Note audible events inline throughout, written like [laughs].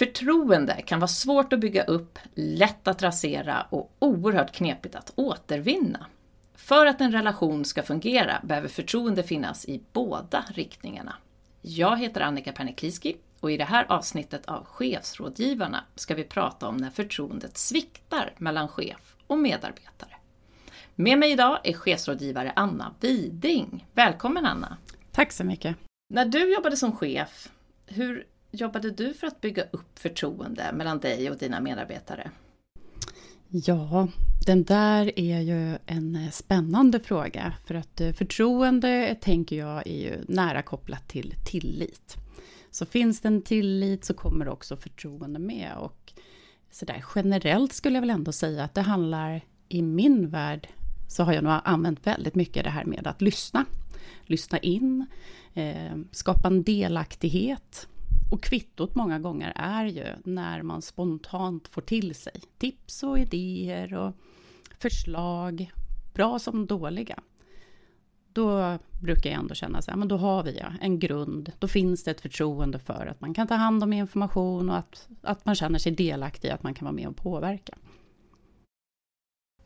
Förtroende kan vara svårt att bygga upp, lätt att rasera och oerhört knepigt att återvinna. För att en relation ska fungera behöver förtroende finnas i båda riktningarna. Jag heter Annika Pernikliski och i det här avsnittet av Chefsrådgivarna ska vi prata om när förtroendet sviktar mellan chef och medarbetare. Med mig idag är chefsrådgivare Anna Widing. Välkommen Anna! Tack så mycket! När du jobbade som chef, hur jobbade du för att bygga upp förtroende mellan dig och dina medarbetare? Ja, den där är ju en eh, spännande fråga. För att eh, förtroende, tänker jag, är ju nära kopplat till tillit. Så finns det en tillit så kommer också förtroende med. Och så där, generellt skulle jag väl ändå säga att det handlar, i min värld, så har jag nog använt väldigt mycket det här med att lyssna. Lyssna in, eh, skapa en delaktighet. Och kvittot många gånger är ju när man spontant får till sig tips och idéer och förslag, bra som dåliga. Då brukar jag ändå känna så här, men då har vi ja, en grund. Då finns det ett förtroende för att man kan ta hand om information och att, att man känner sig delaktig, att man kan vara med och påverka.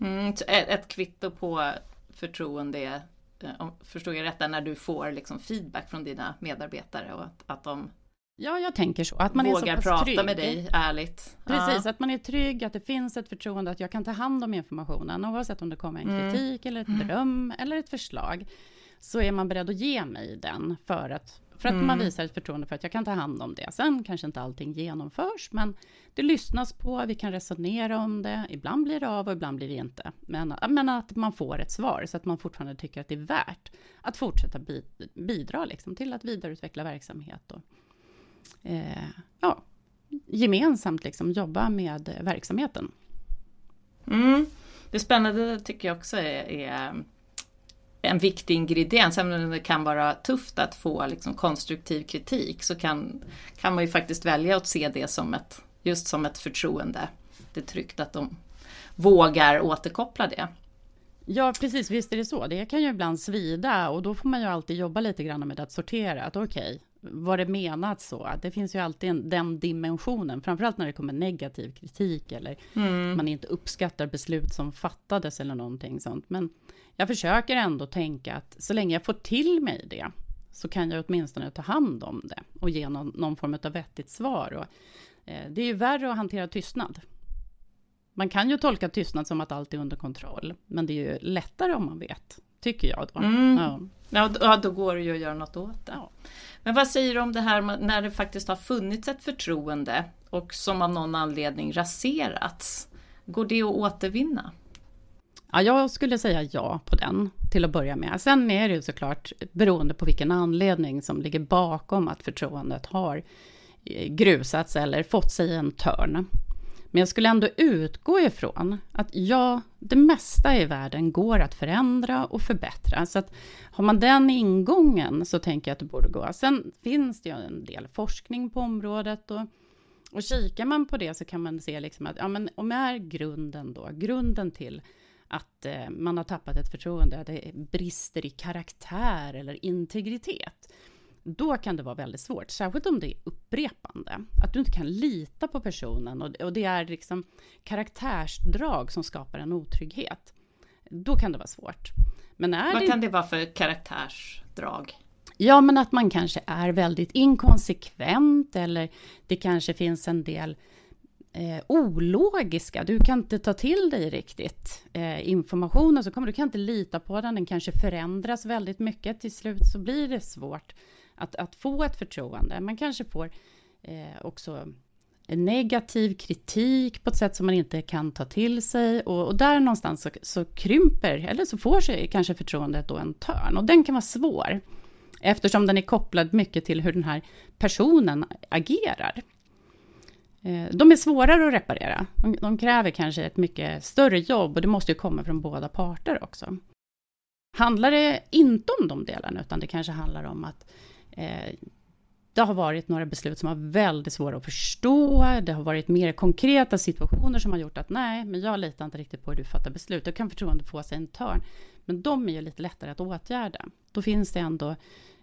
Mm, ett, ett kvitto på förtroende eh, är, förstår jag rätt, när du får liksom feedback från dina medarbetare och att, att de Ja, jag tänker så. Att man Vågar är så prata trygg. med dig ärligt. Precis, ja. att man är trygg, att det finns ett förtroende, att jag kan ta hand om informationen. Oavsett om det kommer en Mm. kritik, eller ett beröm, eller ett förslag. Så är man beredd att ge mig den, för att, för att Mm. man visar ett förtroende för att jag kan ta hand om det. Sen kanske inte allting genomförs, men det lyssnas på, vi kan resonera om det. Ibland blir det av och ibland blir det inte. Men, men att man får ett svar, så att man fortfarande tycker att det är värt att fortsätta bi, bidra liksom, till att vidareutveckla verksamhet. Och, eh, ja, gemensamt liksom jobba med verksamheten. Mm. Det spännande tycker jag också är, är en viktig ingrediens, även om det kan vara tufft att få liksom konstruktiv kritik så kan, kan man ju faktiskt välja att se det som ett, just som ett förtroende. Det är tryggt att de vågar återkoppla det. Ja, precis, visst är det så. Det kan ju ibland svida och då får man ju alltid jobba lite grann med att sortera. Att okej, var det menat så? Det finns ju alltid en, den dimensionen, framförallt när det kommer negativ kritik eller Mm. man inte uppskattar beslut som fattades eller någonting sånt. Men jag försöker ändå tänka att så länge jag får till mig det så kan jag åtminstone ta hand om det och ge någon, någon form av vettigt svar. Och, eh, det är ju värre att hantera tystnad. Man kan ju tolka tystnad som att allt är under kontroll, men det är ju lättare om man vet, tycker jag. Då. Mm. Ja. Ja, då- går det ju att göra något åt det. Ja. Men vad säger du om det här när det faktiskt har funnits ett förtroende och som av någon anledning raserats? Går det att återvinna? Ja, jag skulle säga ja på den till att börja med. Sen är det ju såklart beroende på vilken anledning som ligger bakom att förtroendet har eh, grusats eller fått sig en törn. Men jag skulle ändå utgå ifrån att ja, det mesta i världen går att förändra och förbättra. Så att har man den ingången så tänker jag att det borde gå. Sen finns det ju en del forskning på området och, och kikar man på det så kan man se liksom att ja, men om är grunden då, grunden till att eh, man har tappat ett förtroende, att det brister i karaktär eller integritet. Då kan det vara väldigt svårt, särskilt om det är upprepande. Att du inte kan lita på personen och, och det är liksom karaktärsdrag som skapar en otrygghet. Då kan det vara svårt. Men är Vad det... kan det vara för karaktärsdrag? Ja, men att man kanske är väldigt inkonsekvent eller det kanske finns en del eh, ologiska. Du kan inte ta till dig riktigt eh, informationen, så kommer du kan inte lita på den. Den kanske förändras väldigt mycket. Till slut så blir det svårt att, att få ett förtroende. Man kanske får eh, också en negativ kritik på ett sätt som man inte kan ta till sig. Och, och där någonstans så, så krymper, eller så får sig kanske förtroendet då en törn. Och den kan vara svår. Eftersom den är kopplad mycket till hur den här personen agerar. Eh, de är svårare att reparera. De, de kräver kanske ett mycket större jobb och det måste ju komma från båda parter också. Handlar det inte om de delarna, utan det kanske handlar om att eh, det har varit några beslut som var väldigt svåra att förstå. Det har varit mer konkreta situationer som har gjort att nej, men jag litar inte riktigt på hur du fattar beslut. Då kan förtroende få sig en törn. Men de är ju lite lättare att åtgärda. Då finns det ändå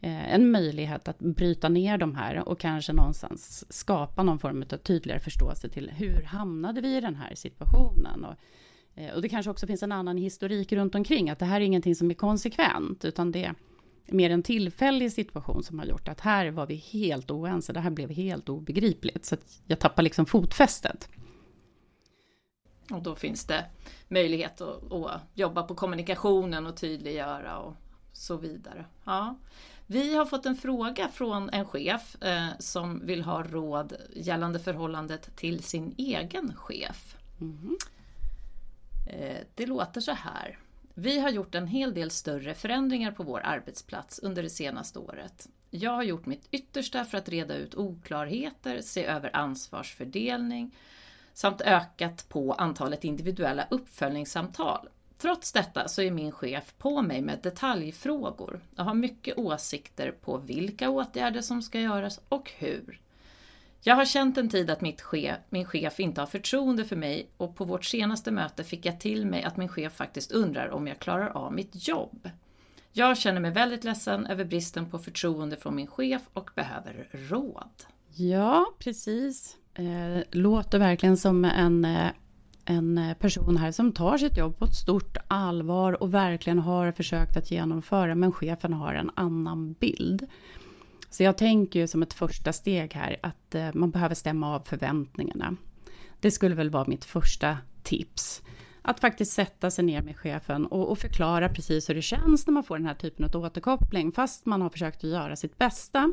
eh, en möjlighet att bryta ner de här och kanske någonstans skapa någon form av tydligare förståelse till hur hamnade vi i den här situationen? Och, eh, och det kanske också finns en annan historik runt omkring, att det här är ingenting som är konsekvent, utan det är mer en tillfällig situation som har gjort att här var vi helt oense, det här blev helt obegripligt, så att jag tappar liksom fotfästet. Och då finns det möjlighet att, att, jobba på kommunikationen och tydliggöra och så vidare. Ja. Vi har fått en fråga från en chef eh, som vill ha råd gällande förhållandet till sin egen chef. Mm. Eh, det låter så här. Vi har gjort en hel del större förändringar på vår arbetsplats under det senaste året. Jag har gjort mitt yttersta för att reda ut oklarheter, se över ansvarsfördelning samt ökat på antalet individuella uppföljningssamtal. Trots detta så är min chef på mig med detaljfrågor. och har mycket åsikter på vilka åtgärder som ska göras och hur. Jag har känt en tid att mitt chef, min chef inte har förtroende för mig och på vårt senaste möte fick jag till mig att min chef faktiskt undrar om jag klarar av mitt jobb. Jag känner mig väldigt ledsen över bristen på förtroende från min chef och behöver råd. Ja, precis. Eh, låter verkligen som en, eh, en person här som tar sitt jobb på ett stort allvar och verkligen har försökt att genomföra, men chefen har en annan bild. Så jag tänker ju som ett första steg här att eh, man behöver stämma av förväntningarna. Det skulle väl vara mitt första tips. Att faktiskt sätta sig ner med chefen och, och, förklara precis hur det känns när man får den här typen av återkoppling, fast man har försökt att göra sitt bästa.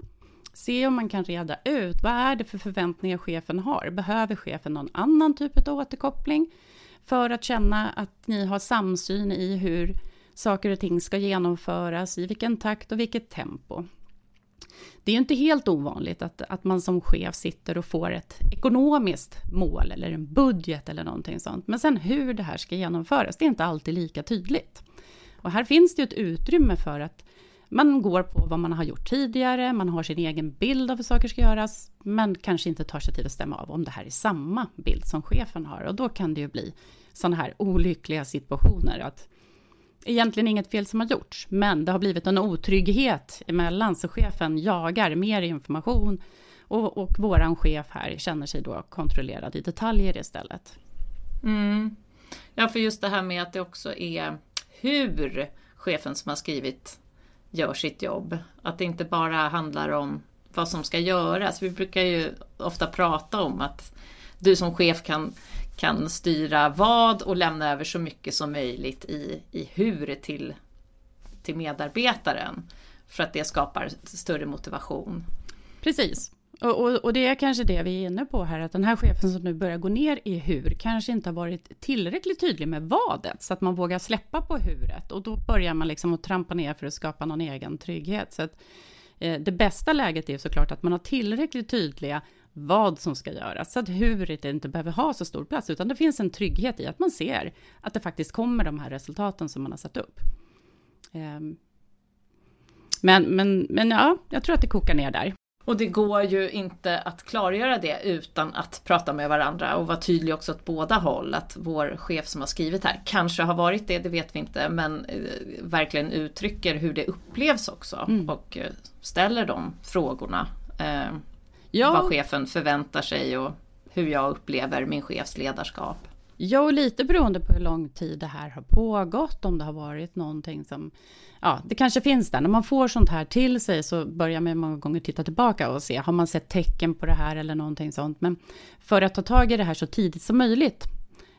Se om man kan reda ut, vad är det för förväntningar chefen har? Behöver chefen någon annan typ av återkoppling? För att känna att ni har samsyn i hur saker och ting ska genomföras, i vilken takt och vilket tempo. Det är ju inte helt ovanligt att, att man som chef sitter och får ett ekonomiskt mål eller en budget eller någonting sånt. Men sen hur det här ska genomföras, det är inte alltid lika tydligt. Och här finns det ju ett utrymme för att man går på vad man har gjort tidigare, man har sin egen bild av hur saker ska göras, men kanske inte tar sig tid att stämma av om det här är samma bild som chefen har. Och då kan det ju bli sådana här olyckliga situationer, att egentligen inget fel som har gjorts, men det har blivit en otrygghet emellan, så chefen jagar mer information och, och våran chef här känner sig då kontrollerad i detaljer istället. Mm. Ja, för just det här med att det också är hur chefen som har skrivit gör sitt jobb. Att det inte bara handlar om vad som ska göras. Vi brukar ju ofta prata om att du som chef kan, kan styra vad och lämna över så mycket som möjligt i, i hur till, till medarbetaren. För att det skapar större motivation. Precis. Och, och, och, det är kanske det vi är inne på här, att den här chefen som nu börjar gå ner i hur, kanske inte har varit tillräckligt tydlig med vadet, så att man vågar släppa på huret. Och då börjar man liksom att trampa ner för att skapa någon egen trygghet. Så att, eh, det bästa läget är såklart att man har tillräckligt tydliga vad som ska göras, så att huret inte behöver ha så stor plats, utan det finns en trygghet i att man ser att det faktiskt kommer de här resultaten som man har satt upp. Eh, men, men, men ja, jag tror att det kokar ner där. Och det går ju inte att klargöra det utan att prata med varandra och vara tydlig också åt båda håll. Att vår chef som har skrivit här kanske har varit det, det vet vi inte, men eh, verkligen uttrycker hur det upplevs också mm. och eh, ställer de frågorna. Ja. Vad chefen förväntar sig och hur jag upplever min chefs ledarskap. Ja, och lite beroende på hur lång tid det här har pågått, om det har varit någonting som... Ja, det kanske finns där. När man får sånt här till sig så börjar man många gånger titta tillbaka och se, har man sett tecken på det här eller någonting sånt? Men för att ta tag i det här så tidigt som möjligt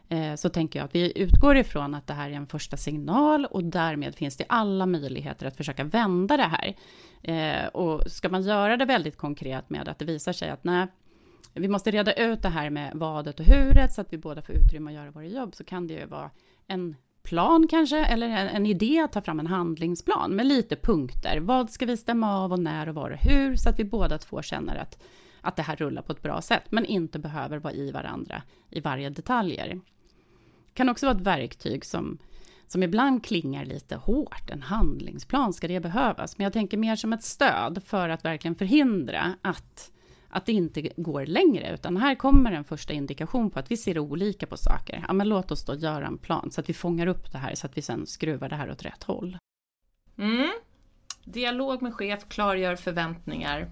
Eh, så tänker jag att vi utgår ifrån att det här är en första signal och därmed finns det alla möjligheter att försöka vända det här. Eh, och ska man göra det väldigt konkret med att det visar sig att nej, vi måste reda ut det här med vadet och huret så att vi båda får utrymme att göra våra jobb, så kan det ju vara en plan kanske, eller en, en, idé att ta fram en handlingsplan med lite punkter. Vad ska vi stämma av och när och var och hur, så att vi båda två känner att, att det här rullar på ett bra sätt, men inte behöver vara i varandra i varje detaljer. Det kan också vara ett verktyg som, som ibland klingar lite hårt. En handlingsplan, ska det behövas? Men jag tänker mer som ett stöd för att verkligen förhindra att att det inte går längre, utan här kommer en första indikation på att vi ser olika på saker. Ja, men låt oss då göra en plan så att vi fångar upp det här så att vi sen skruvar det här åt rätt håll. Mm. dialog med chef, klargör förväntningar.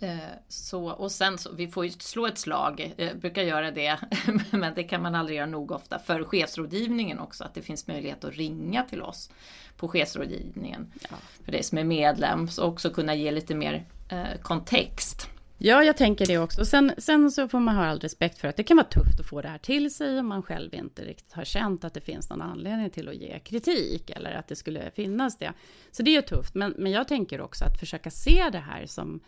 Eh, så, och sen så, vi får ju slå ett slag, jag eh, brukar göra det, [laughs] men det kan man aldrig göra nog ofta, för chefsrådgivningen också, att det finns möjlighet att ringa till oss på chefsrådgivningen. Ja. För dig som är medlem, så också kunna ge lite mer eh, kontext. Ja, jag tänker det också. Sen, sen så får man ha all respekt för att det kan vara tufft att få det här till sig om man själv inte riktigt har känt att det finns någon anledning till att ge kritik eller att det skulle finnas det. Så det är ju tufft, men, men jag tänker också att försöka se det här som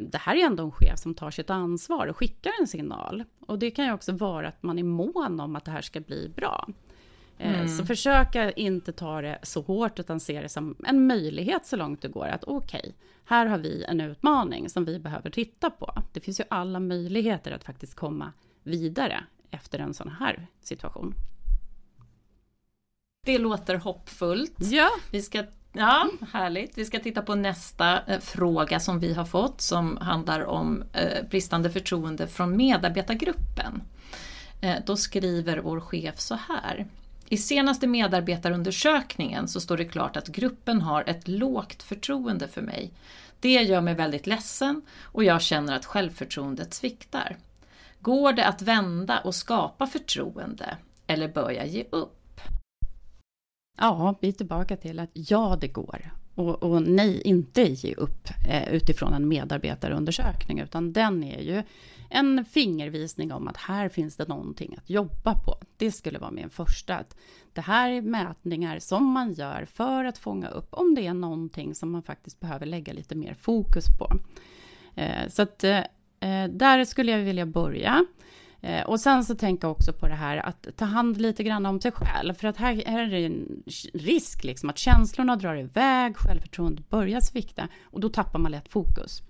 det här är ändå en chef som tar sitt ansvar och skickar en signal. Och det kan ju också vara att man är mån om att det här ska bli bra. Eh, mm. Så försöka inte ta det så hårt, utan se det som en möjlighet så långt det går. Att okej, okay, här har vi en utmaning som vi behöver titta på. Det finns ju alla möjligheter att faktiskt komma vidare efter en sån här situation. Det låter hoppfullt. Ja. Vi ska, ja, härligt. Vi ska titta på nästa eh, fråga som vi har fått som handlar om eh, bristande förtroende från medarbetargruppen. Eh, då skriver vår chef så här. I senaste medarbetarundersökningen så står det klart att gruppen har ett lågt förtroende för mig. Det gör mig väldigt ledsen och jag känner att självförtroendet sviktar. Går det att vända och skapa förtroende eller bör jag ge upp? Ja, vi är tillbaka till att ja, det går. Och, och nej, inte ge upp eh, utifrån en medarbetarundersökning, utan den är ju en fingervisning om att här finns det någonting att jobba på. Det skulle vara min första. Att det här är mätningar som man gör för att fånga upp om det är någonting som man faktiskt behöver lägga lite mer fokus på. Eh, så att eh, eh där skulle jag vilja börja. Eh, och sen så tänka också på det här att ta hand lite grann om sig själv. För att här, här är det en risk liksom att känslorna drar iväg, självförtroendet börjar svikta och då tappar man lätt fokus.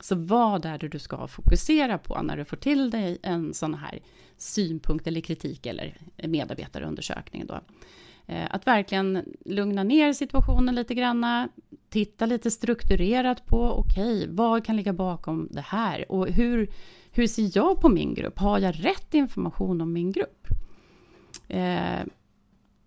Så vad är det du ska fokusera på när du får till dig en sån här synpunkt eller kritik eller medarbetarundersökning då? Eh, att verkligen lugna ner situationen lite granna, titta lite strukturerat på, okej, okay, vad kan ligga bakom det här? Och hur, hur ser jag på min grupp? Har jag rätt information om min grupp? Eh,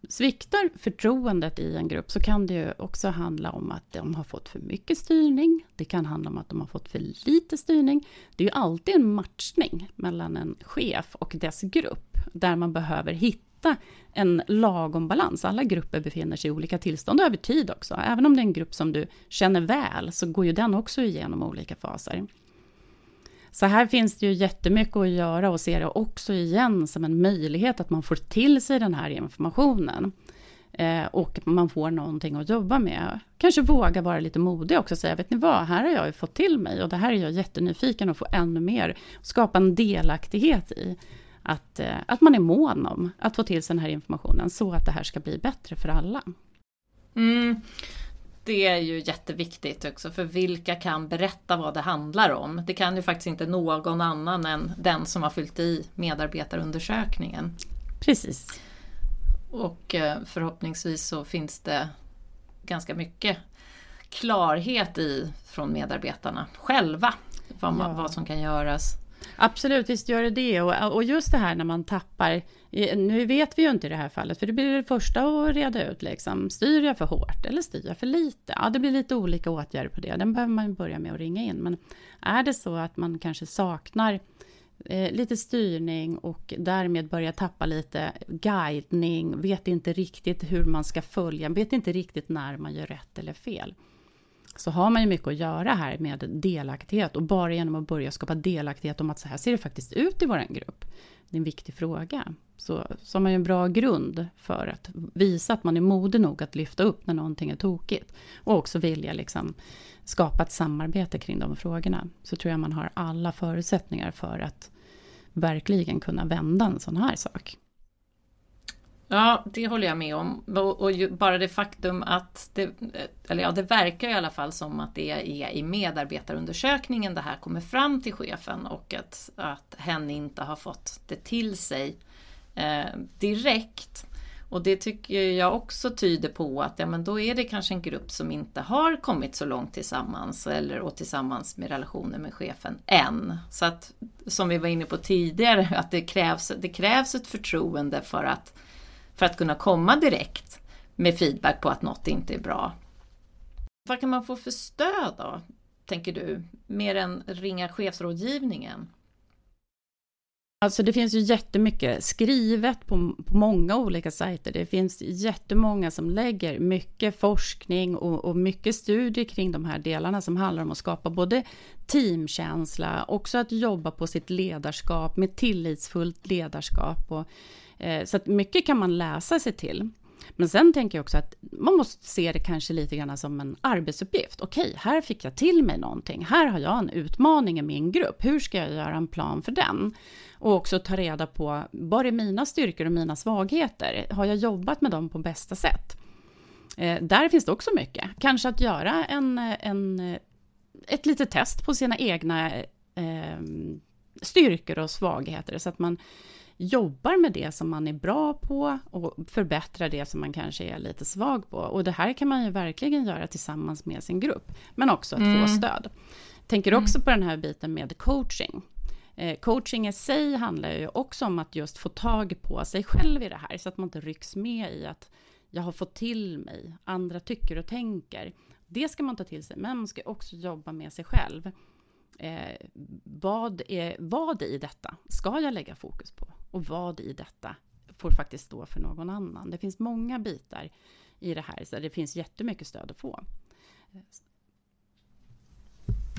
Sviktar förtroendet i en grupp så kan det ju också handla om att de har fått för mycket styrning. Det kan handla om att de har fått för lite styrning. Det är ju alltid en matchning mellan en chef och dess grupp där man behöver hitta en lagom balans. Alla grupper befinner sig i olika tillstånd över tid också. Även om det är en grupp som du känner väl så går ju den också igenom olika faser. Så här finns det ju jättemycket att göra och se det också igen som en möjlighet att man får till sig den här informationen. Eh, och man får någonting att jobba med. Kanske våga vara lite modig också och säga, vet ni vad, här har jag ju fått till mig och det här är jag jättenyfiken att få ännu mer. Skapa en delaktighet i att, eh, att man är mån om att få till sig den här informationen så att det här ska bli bättre för alla. Mm. Det är ju jätteviktigt också, för vilka kan berätta vad det handlar om? Det kan ju faktiskt inte någon annan än den som har fyllt i medarbetarundersökningen. Precis. Och eh, förhoppningsvis så finns det ganska mycket klarhet i från medarbetarna själva, vad, man, ja. vad som kan göras. Absolut, visst gör det det. Och, och just det här när man tappar, nu vet vi ju inte i det här fallet, för det blir det första att reda ut, liksom, styr jag för hårt eller styr jag för lite? Ja, det blir lite olika åtgärder på det, den behöver man börja med att ringa in. Men är det så att man kanske saknar eh, lite styrning och därmed börjar tappa lite guidning, vet inte riktigt hur man ska följa, vet inte riktigt när man gör rätt eller fel så har man ju mycket att göra här med delaktighet och bara genom att börja skapa delaktighet om att så här ser det faktiskt ut i vår grupp. Det är en viktig fråga. Så, så har man ju en bra grund för att visa att man är modig nog att lyfta upp när någonting är tokigt. Och också vilja liksom skapa ett samarbete kring de frågorna. Så tror jag man har alla förutsättningar för att verkligen kunna vända en sån här sak. Ja, det håller jag med om. Och, och bara det faktum att det, eller ja, det verkar i alla fall som att det är i medarbetarundersökningen det här kommer fram till chefen och att, att hen inte har fått det till sig eh, direkt. Och det tycker jag också tyder på att ja, men då är det kanske en grupp som inte har kommit så långt tillsammans eller och tillsammans med relationen med chefen än. Så att som vi var inne på tidigare, att det krävs, det krävs ett förtroende för att för att kunna komma direkt med feedback på att något inte är bra. Vad kan man få för stöd då, tänker du, mer än ringa chefsrådgivningen? Alltså det finns ju jättemycket skrivet på, på många olika sajter. Det finns jättemånga som lägger mycket forskning och, och, mycket studier kring de här delarna som handlar om att skapa både teamkänsla, också att jobba på sitt ledarskap med tillitsfullt ledarskap. Och, Eh, så att mycket kan man läsa sig till. Men sen tänker jag också att man måste se det kanske lite grann som en arbetsuppgift. Okej, här fick jag till mig någonting. Här har jag en utmaning i min grupp. Hur ska jag göra en plan för den? Och också ta reda på, var är mina styrkor och mina svagheter? Har jag jobbat med dem på bästa sätt? Eh, där finns det också mycket. Kanske att göra en, en, ett litet test på sina egna eh, styrkor och svagheter, så att man jobbar med det som man är bra på och förbättrar det som man kanske är lite svag på. Och det här kan man ju verkligen göra tillsammans med sin grupp, men också att mm. få stöd. Tänker mm. också på den här biten med coaching. Eh, coaching i sig handlar ju också om att just få tag på sig själv i det här, så att man inte rycks med i att jag har fått till mig, andra tycker och tänker. Det ska man ta till sig, men man ska också jobba med sig själv. Eh, vad, är, vad i detta ska jag lägga fokus på? Och vad i detta får faktiskt stå för någon annan? Det finns många bitar i det här, så det finns jättemycket stöd att få.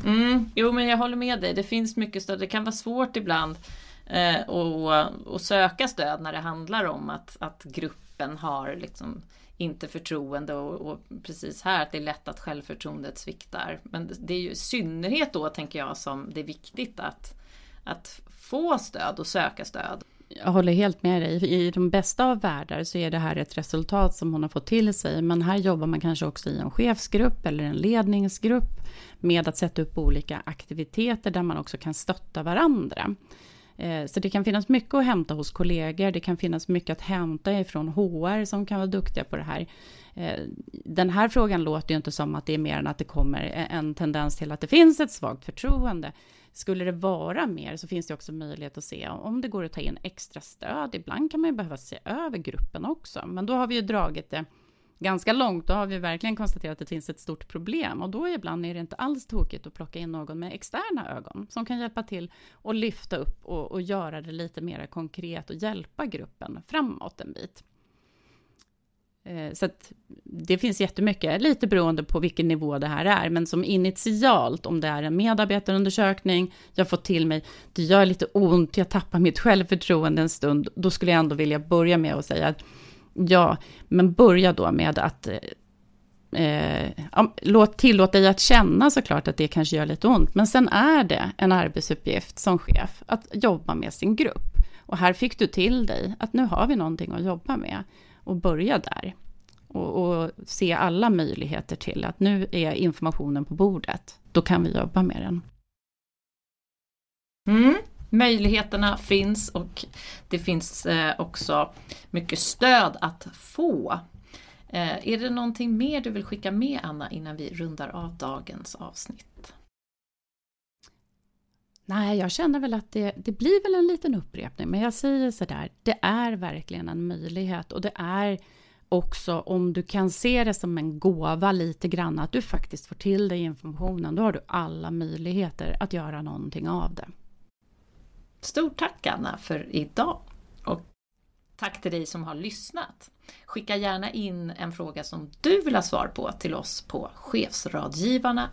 Mm, jo, men jag håller med dig. Det finns mycket stöd. Det kan vara svårt ibland eh, att, söka stöd när det handlar om att, att gruppen har liksom inte förtroende och, och, precis här att det är lätt att självförtroendet sviktar. Men det är ju i synnerhet då tänker jag som det är viktigt att, att få stöd och söka stöd. Jag håller helt med dig. I de bästa av världar så är det här ett resultat som hon har fått till sig. Men här jobbar man kanske också i en chefsgrupp eller en ledningsgrupp med att sätta upp olika aktiviteter där man också kan stötta varandra. Eh, så det kan finnas mycket att hämta hos kollegor, det kan finnas mycket att hämta ifrån HR som kan vara duktiga på det här. Eh, den här frågan låter ju inte som att det är mer än att det kommer e- en tendens till att det finns ett svagt förtroende. Skulle det vara mer så finns det också möjlighet att se om det går att ta in extra stöd. Ibland kan man ju behöva se över gruppen också, men då har vi ju dragit det ganska långt, då har vi verkligen konstaterat att det finns ett stort problem. Och då ibland är det inte alls tokigt att plocka in någon med externa ögon som kan hjälpa till och lyfta upp och, och göra det lite mer konkret och hjälpa gruppen framåt en bit. Eh, så att det finns jättemycket, lite beroende på vilken nivå det här är, men som initialt, om det är en medarbetarundersökning, jag får till mig, det gör lite ont, jag tappar mitt självförtroende en stund, då skulle jag ändå vilja börja med att säga att Ja, men börja då med att eh, eh låt, tillåt dig att känna såklart att det kanske gör lite ont. Men sen är det en arbetsuppgift som chef att jobba med sin grupp. Och här fick du till dig att nu har vi någonting att jobba med. Och börja där. Och, och se alla möjligheter till att nu är informationen på bordet. Då kan vi jobba med den. Mm. Möjligheterna finns och det finns eh, också mycket stöd att få. Eh, är det någonting mer du vill skicka med Anna innan vi rundar av dagens avsnitt? Nej, jag känner väl att det, det blir väl en liten upprepning, men jag säger sådär, det är verkligen en möjlighet och det är också om du kan se det som en gåva lite grann, att du faktiskt får till dig informationen, då har du alla möjligheter att göra någonting av det. Stort tack Anna för idag! Och tack till dig som har lyssnat! Skicka gärna in en fråga som du vill ha svar på till oss på chefsradgivarna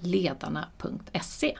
ledarna.se